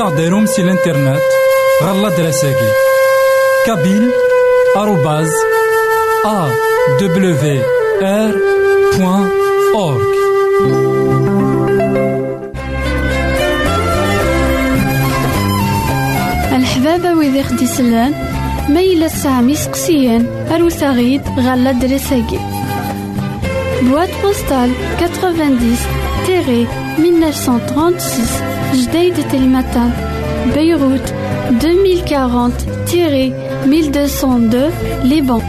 ماذا غديرهم سي الانترنت غالا دراساكي كابيل آروباز أ دبليو آر بوان أورك الحبابة ويدي خدي سلان ميلا سامي سقسيان أروثاغيد غالا دراساكي Boîte postale 90-1936 Jdeï de Télématin Beyrouth 2040-1202 Liban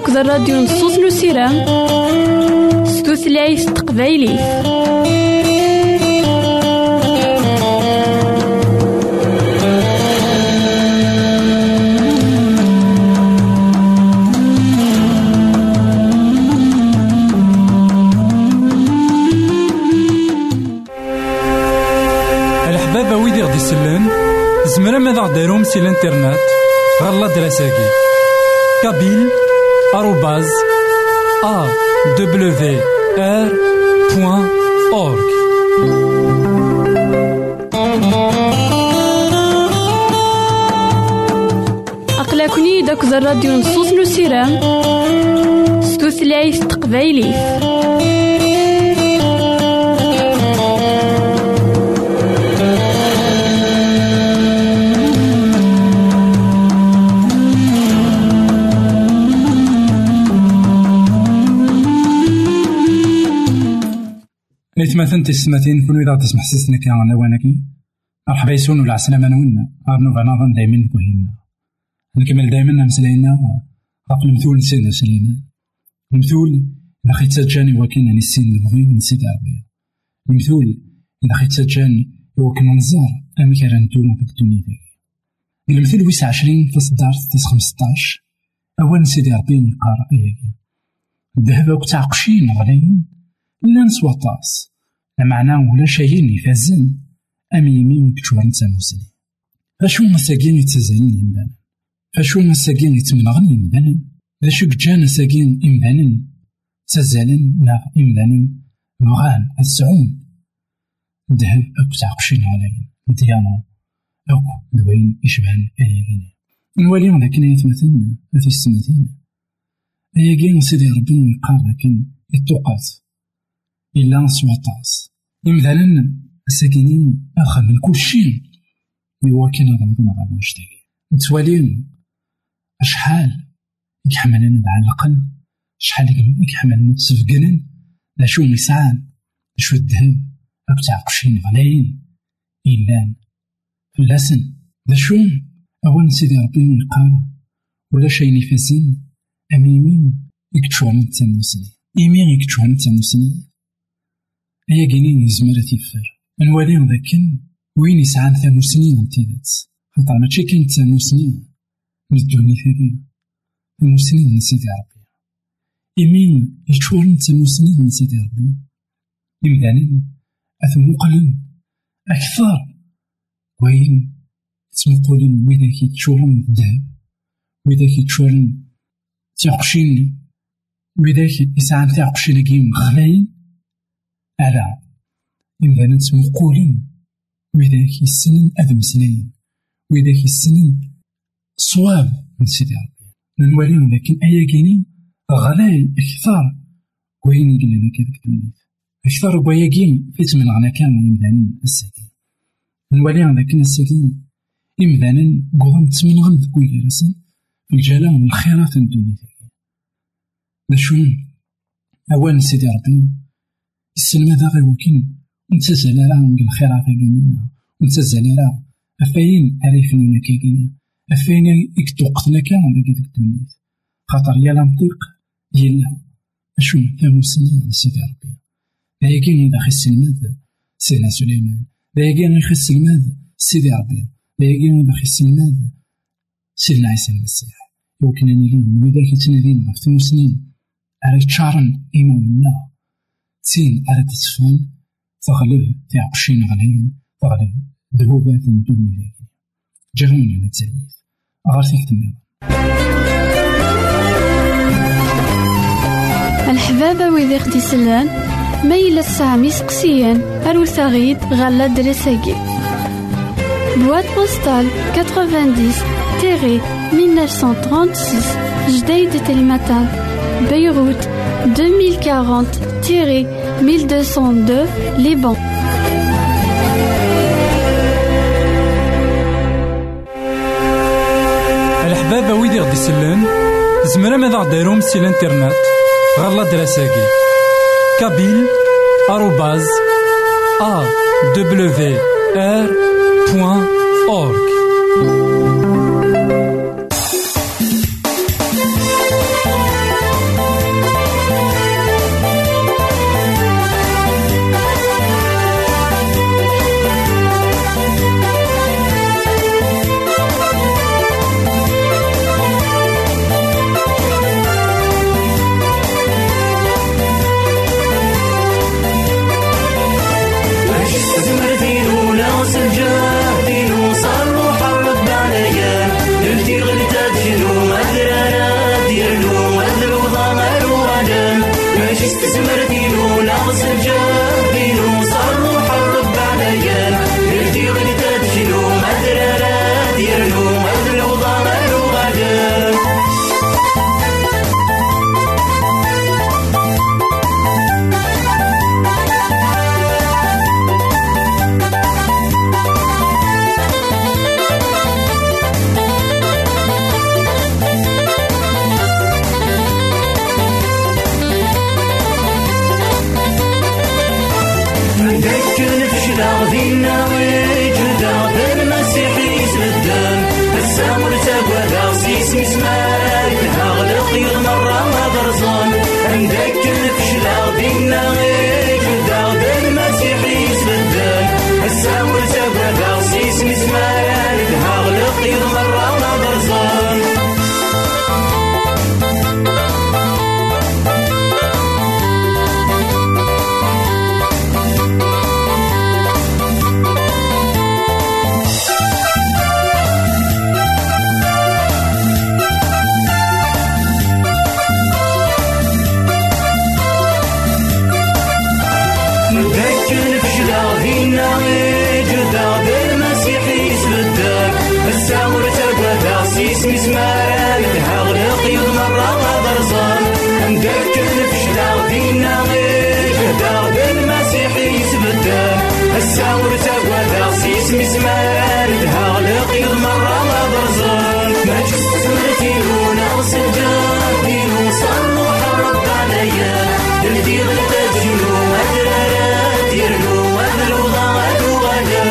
داك الراديو نصوص نسيرام ستوثلايف تقبايلي زمرا ماذا غديرهم سي الانترنت. غالا دراساكي كابيل. بوان أورك أقلكني داك الراديو نصوص نسيرام ستوثلايف تقبايلي نتمثل تسمتين كل إذا تسمح سيسنا كي أنا وانكي مرحبا يسون ولا عسلامة نونا أرنو بناظن دايما كوهينا نكمل دايما نمسلينا غاف المثول نسينا نسلينا المثول إذا خيت سجاني وكينا نسين نبغي ونسيت ربي المثول إذا خيت سجاني وكن نزار. أمي كان نتوما في الدنيا ذي. المثل ويس عشرين في صدار تس خمسطاش. أول سيدي ربي يقارا إيه الذهب وكتاع قشين غليين لا نسوى طاس. معناه ولا شيء يفزن أم يمين كتشوار نتاموسني أشو مساكين يتزالن يمدانا أشو مساكين يتمنغن يمدانا أشو جانا ساكين إمدانا تزالن لا إمدانا بغان السعون الذهب أكو تعقشين عليهم ديانا أكو دوين يشبهن أياكين نولي لكن يتمثلنا في السمتين أياكين سيدي ربي يقار لكن التوقات إلا نسوى إمدانا الساكنين أخا من كل شيء. إوا كان هذا مدن غير نشتكي نتوالين أشحال يحملنا نتعلقن شحال لا شو مسعان شو الذهب أك تعقشين غلاين إلا فلاسن. ذا شو أول سيدي ربي يقال ولا شي نفسن أميمين يكتشون تموسني إيمين يكتشون تموسني أيا كينين يزمر تيفر. نواليهم ذاكن وين يسعان ثاموسنين من تيدات. خاطر ماشي كاين ثاموسنين من الدنيا ثانية ثاموسنين من سيدي ربي. إيمين يتشورن ثاموسنين من سيدي ربي. إمدانين أثمقلن أكثر وين تمقولن ويداك يتشورن الذهب ويداك يتشورن تيعقشين ويداك يسعان تيعقشين كيم غلاين ألا إمدانا تمقولن ويداك يسنن أذ سنين ويداك يسنن صواب من سيدي ربي. نواليهم لكن أيا كيني غلاي أكثر وين يقلنا كذاك الدنيا أكثر وياكين فيت من غنا كامل إمدانا الساكين نواليهم لكن الساكين إمدانا قوضن تمنغن ذكوي في الجلال من الخيرات الدنيا. باشو أولا سيدي ربي. السلمى ذا غير وكين نتزال راه من الخيرات كاينين. نتزال راه أفاين عرفنا كاينين. أفاين يكتوقتنا كامل ديك الدنيا خاطر يا لنطيق يلا أشو ثاموسني سيدي ربي. لا كاين إذا خس الماد سيدنا سليمان. لا كاين إذا خس الماد سيدي ربي. لا كاين إذا خس الماد سيدنا عيسى المسيح. يمكن أن يلين وإذا كنتنادين غف ثموسنين على تشارن إيماننا. تين على تسفون تغلب تعقشين غلاين تغلب ذهوبات الدنيا ذاك جرمنا على التلويث غير تكتمل الحبابة ويدي خدي سلان ميلا سامي سقسيان أروسا غيد غالا دريساكي بواد بوستال 90 تيري 1936 جديد تلمتان بيروت 2040 تيري 1202 لبنان الحبابة ويدي غدي يسلن زمرا ماذا غديرهم سي الإنترنت غالا دراساكي كابيل آروباز أ دبليو آر بوان أورك غدينا ويجدا بالمسيح يسبدان السامر تقوى سيس مسمار هغلق مرة ما برزان نذكر نفشل غدينا ويجدا السامر تقوى سيس مسمار هغلق مرة ما برزان ما جسمتي وناقص الجاهلين وصلوا حرب عليا الذي غلبت جنو مدرارات يرنو وذلو ضغط وغدا.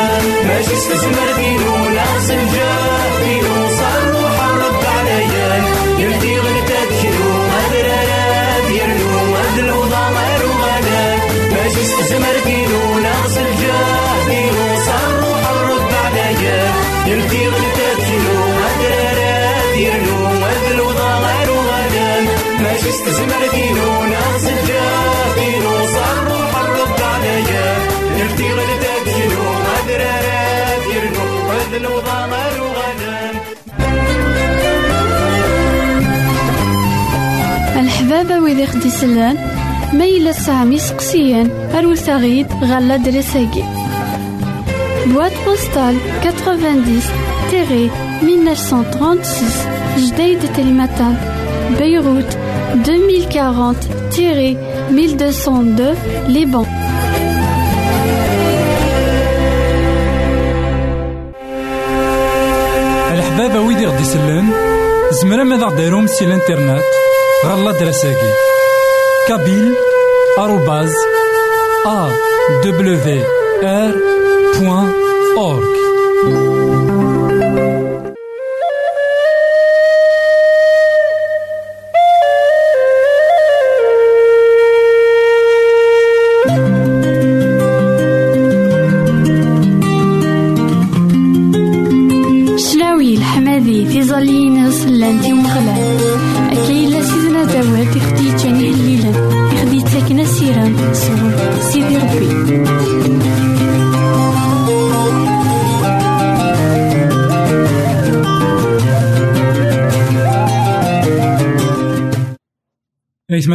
ماشي استثمر فينو ناقص الجاهلين وصلوا حرب عليا الذي غلبت جنو مدرارات يرنو وذلو ضغط وغدا. ماشي استثمر فينو الحبابة ويدي خدي سلان ميلا سامي سقسيان أروت غيد غالا بواد بوستال 90 تيري 1936 جديد تلمتان بيروت. 2040 تيري 1202 لبنان الحبابة ويدي غدي سلان زمرا ماذا غديرهم سي الإنترنت؟ غالا دراساكي كابيل آروباز أ دبليو آر بوان أورك.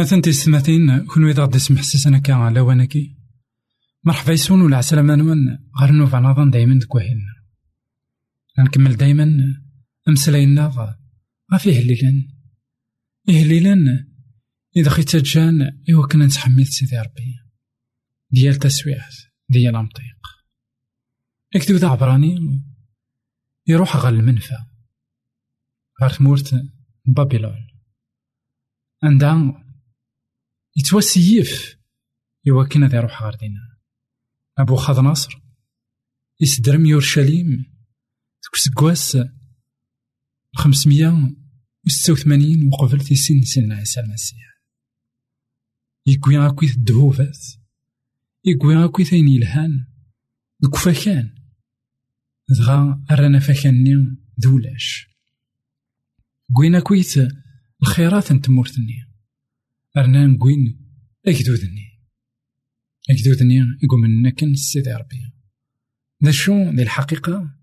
مثلا تستمثين كون إذا غدي سمح سيسنا كا على وانكي مرحبا يسون ولا عسلامة نوان غير نوفا نظن دايما تكوهلنا غنكمل دايما. أمسلاينا غا غا فيه الليلان إيه إذا خيت جان إوا كنا نتحمل سيدي ربي. ديال تسويعات ديال أمطيق اكتب ذا عبراني. يروح غا المنفى. غار تمورت بابلون. عندها يتوسيف. إوا كنا ذا يروح غار دينا أبو خاض نصر يسدرم يورشليم تكسكواس خمسمية وستة وثمانين وقبل في سن سيدنا عيسى المسيح. يكوي أكويت الدهوفات يكوي أكويت أين يلهان؟ دك فكان دغا أرانا فكاني دولاش كوين أكويت الخيرات نتمورتني. أرنا نكوين أكدودني يقول منا كان سيدي ربي. ذا شو؟ ذي الحقيقة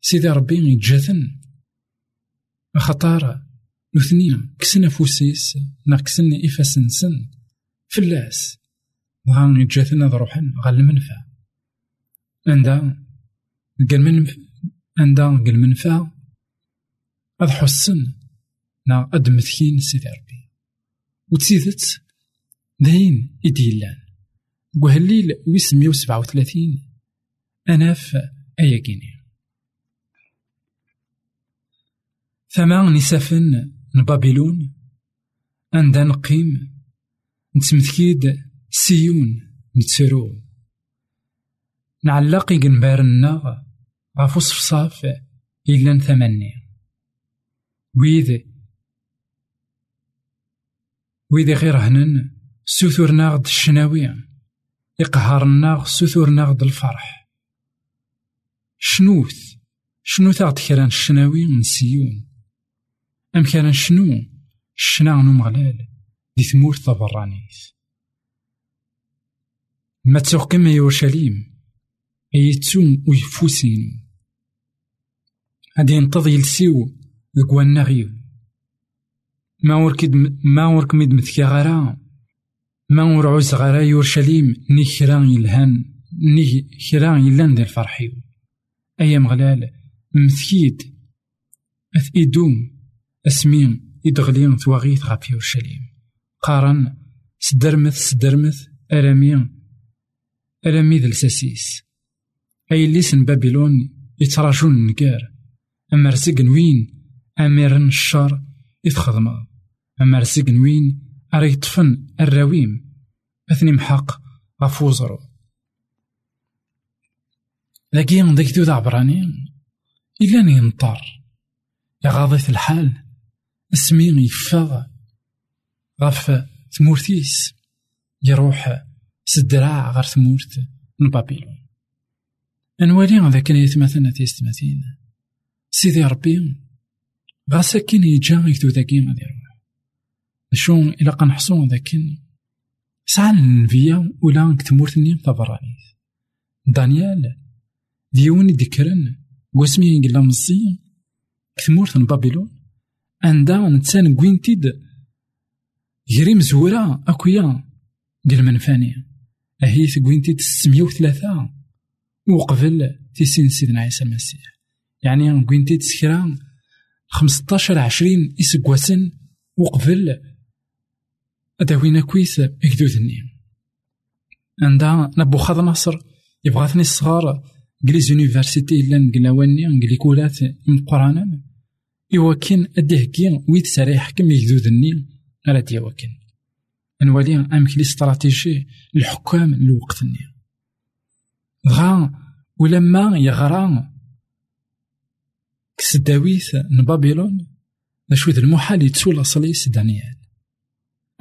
سيدي ربي يتجاثن خطار نثنيا كسنا فوسيس نا كسنا إفاس نسن فلاس غان يجاتنا ضروحا غا المنفى عندها قال من عندها قال منفى. أذ حسن نا أد مثكين سيدي ربي. وتسيدت داين إديلان وهالليل ويس مية وسبعة وثلاثين؟ أناف أياكيني ثما نسافن نبابيلون عندها نقيم؟ نتمثكيد سيون نتسرو. نعلق يقنبارنا غف صفصاف إلا ثمانية. ويذ ويذ غير هنن سوثورنا غد الشناوي يقهرنا سوثورنا غد الفرح. شنوث شنو غد كران الشناوي من سيون؟ أم كان شنو؟ الشنا نمغلال دي ثمور ثبرانيث ما تسوق كما يورشليم أيتسون ويفوسين هادي ينتظي يلسيو ذكوانا غيو. ما وركد ما ورك ميد مثكا غرا ما ور عوز غرا يورشليم ني خرا يلهان ني خرا يلان ديال فرحيو أيا مغلال مثكيد أث إدوم أسمين إدغلين ثواغيث غاب يورشليم. قارن سدرمث سدرمث أرامي أرامي ذا الساسيس. أي ليسن بابلون يتراجون النكار أما رزق وين أميرن الشر يتخدم أما رزق وين أرى يطفن الراويم. أثني محق غفوزرو لكن ذاك ذو عبراني إلا ينطر يغاضي الحال اسمي يفاغ غف ثمورتيس يروح سدراع غير ثمورت من بابيلون نوالي ذاك يتمثلنا تيستمثين سيدي ربي غا ساكن يجا يكتو ذاكي غادي شو إلا قنحصو ذاكن سعى النبيا ولا كتمورتني تبرانيت دانيال ديون يذكرن واسمي قلا مزي كتمورت بابلون. عندها نتسان كوينتيد جري مزورة أكويا قل منفاني أهي كوينتيد ستمية وثلاثة وقبل تيسين سيدنا عيسى المسيح. يعني كوينتي تسكرا خمسطاشر عشرين إسكواسن وقبل أداوينا كويس إكدودني عندها نبوخذ نصر يبغاثني الصغار كليز يونيفرسيتي إلا نقلاواني نقلي كولات مقرانا إوا كان أدهكي ويت ساري يحكم يكدودني على ديا وكن نوالي أمكلي استراتيجي الحكام الوقت النية غا ولما يغرى كسداويث نبابيلون اشو ذا المحال يتسول صليس دانيال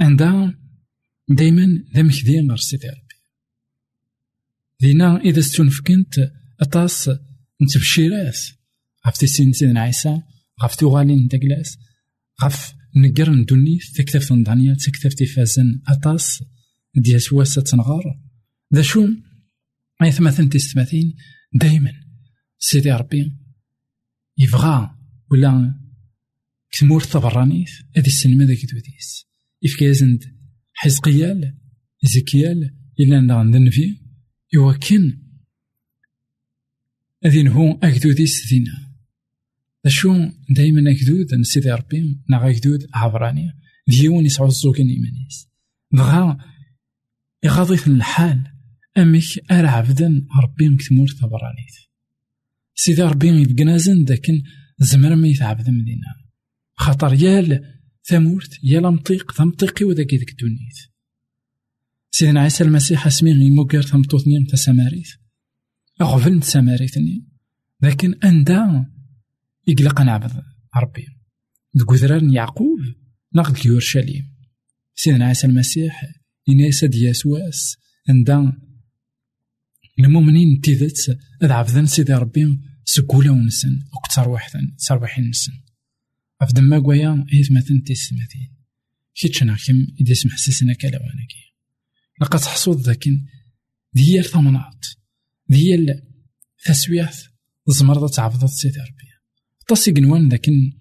عندها دايما ذا مكذي غير سيدي ربي. دينا إذا ستنفكنت أطاس نتبشيرات غف تيسين سيدنا عيسى غف توغالين داكلاس غف نقر ندوني تكتف دانيال تكتف تيفازن أطاس. ديال سواسة تنغار ذا شو؟ أي ثمثن تستمثين دايما سيدي ربي يبغى ولا كتمور تبرانيث هذه السينما ذاك دوديس إفكازند حزقيال إزكيال إلا عند النبي يوكن. أذين هو أكدوديس دينا شو دايما أكدود سيدي ربي نا أكدود عبراني. ديون يسعو الزوكين إيمانيس بغا يغاضي في الحال أمك أرى عبدا ربي مكتمور تبرانيت سيدي ربي يبقنازن داكن زمر ما يتعبد مدينة. خاطر يال ثمورت يا لمطيق ثمطيقي وذاك ذاك الدنيت سيدنا عيسى المسيح اسمي يموكر ثمطوثني تا سماريت أغفل سماريتني لكن أندا يقلق نعبد ربي. ذكوذران يعقوب ناخذ يورشليم. سيدنا عيسى المسيح يناس دياسواس عندها المؤمنين تيذت أذ عبدن سيدي ربي سكولة ونسن وكتر وحدن تربحين نسن. عبد ما قويا هيث مثلا تيسمثين كيتشنا كم إذا سمح سيسنا كلاوانكي لقد حصود ذاكن ديال ثمنات ديال تسويات زمرضة تعبضت سيدي ربي طاسي قنوان ذاكن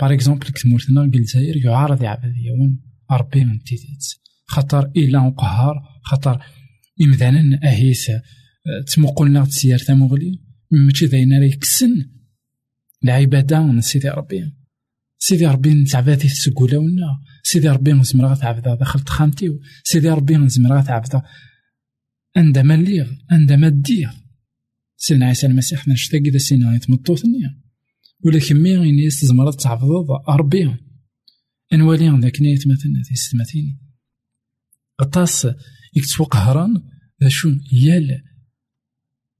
بار اكزومبل كتمورتنا الجزائر يعارض يعبد يوم ربي من تيتيت خاطر إلا وقهار خاطر إمذانا أهيث تمقلنا تسير تمغلي ماشي داينا راه يكسن العبادة من سيدي ربي سيدي ربي نتعبادي تسقولاونا سيدي ربي نزمر تعبدا داخل تخامتي سيدي ربي نزمر تعبدا عندما ليغ عندما دير سيدنا عيسى المسيح نشتاقي دا سينا يتمطوثني ولكن مي غيني تزمر تعبد ربي. انوالي عندك نيت مثلا تيستماتين غطاس يكتسو قهران ذا شو يال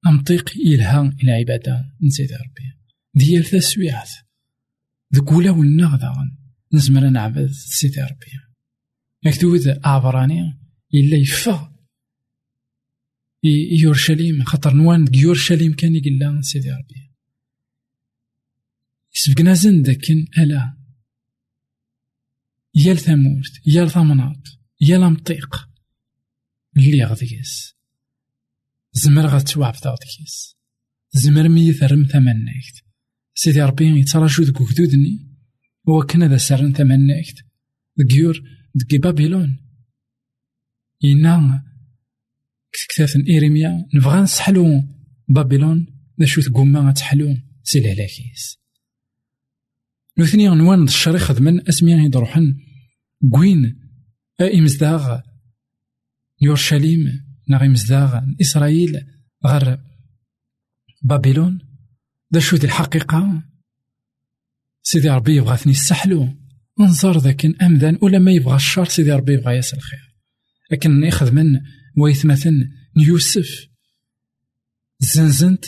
أمطيق إلها إلى عبادة نسيت ربي. ديال تسويعات ذك ولا ولنا داغن نزمر نعبد سيدي ربي. مكتوب أعبراني إلا يفا. يورشليم خاطر نوان يورشليم كان يقول سيدي ربي. يسبقنا زن داكن ألا. يال ثمورت يال ثمناط يال أمطيق اللي غديس زمر غتوعبد غديس زمر مي ثرم ثمنيكت سيدي ربي يتراجو ذك وكدودني كان ذا سرن ثمنيكت ديور دكي بابيلون. إنا كتاثن إيريميا نبغى نسحلو بابيلون ذا شو تقوما غتحلو سي الهلاكيس نوثني عنوان الشري خدمن اسميا يدروحن كوين إمزداغ يورشليم نغي مزداغ. إسرائيل غير بابلون دا شو دي الحقيقة؟ سيدي ربي يبغى يسحلو انظر ذاك أمذان ولا ما يبغى الشر سيدي ربي يبغى ياسر الخير. لكن ياخذ من ويثمثن يوسف زنزنت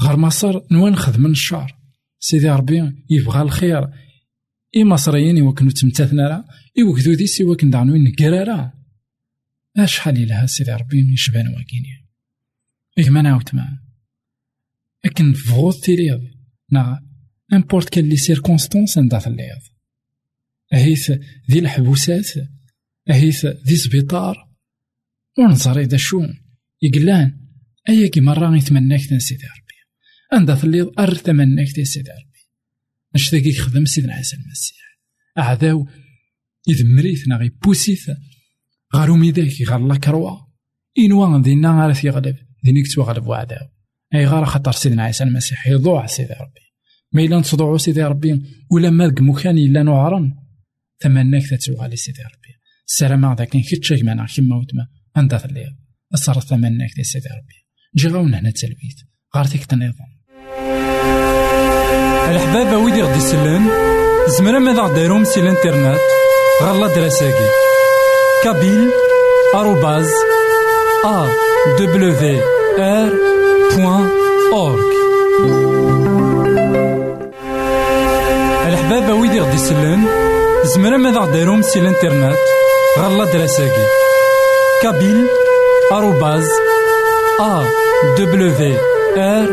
غير مصر نوان خدمن الشر. سيدي ربي يبغى الخير. إي مصريين يوكنو تمتاثنا راه إي ديسي يوكن دعنو نكرارا أشحال لها سيدي ربي يشبان واكيني إيه ما نعاود معاه لكن فغوض تيليض نا امبورت كان لي سيركونستونس عندها تليض أهيث ذي الحبوسات أهيث ذي سبيطار ونظري دا شو يقلان أيا كي مرة يتمناك سيدي ربي. عندها تليض أر تمناك سيدي ربي. اش ذاك يخدم سيدنا عيسى المسيح أعداو إذ مريث نا غي بوسيث. غارو ميداك غار لا كروا إنوا دينا غار يغلب دينيك توغلب وعداو أي غار خاطر سيدنا عيسى المسيح. يضوع سيدي ربي. ما إلا نتضوعو سيدي ربي. ولا مالك مكان إلا نوعرن تمناك تتوغالي سيدي ربي. السلامة ذاك كيتشا كما كيما وتما عندها الليل. أصرت تمناك دي سيدي ربي. جي غاونا هنا تلبيت غار تيك تنظم الحبابة ويدي غدي يسلم زمرا ماذا غديرهم سي الإنترنت. غالا دراساكي كابيل. آروباز. أ. دبليو آر. Org. الحبابة ويدي غدي يسلم زمرا ماذا غديرهم سي الإنترنت. غالا دراساكي كابيل آروباز أ دبليو آر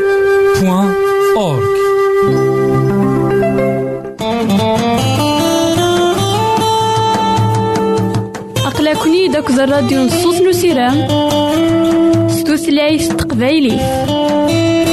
بوان أورك أقلكني داك الراديو نصوص نسيران ستوثلايف taqbaylit.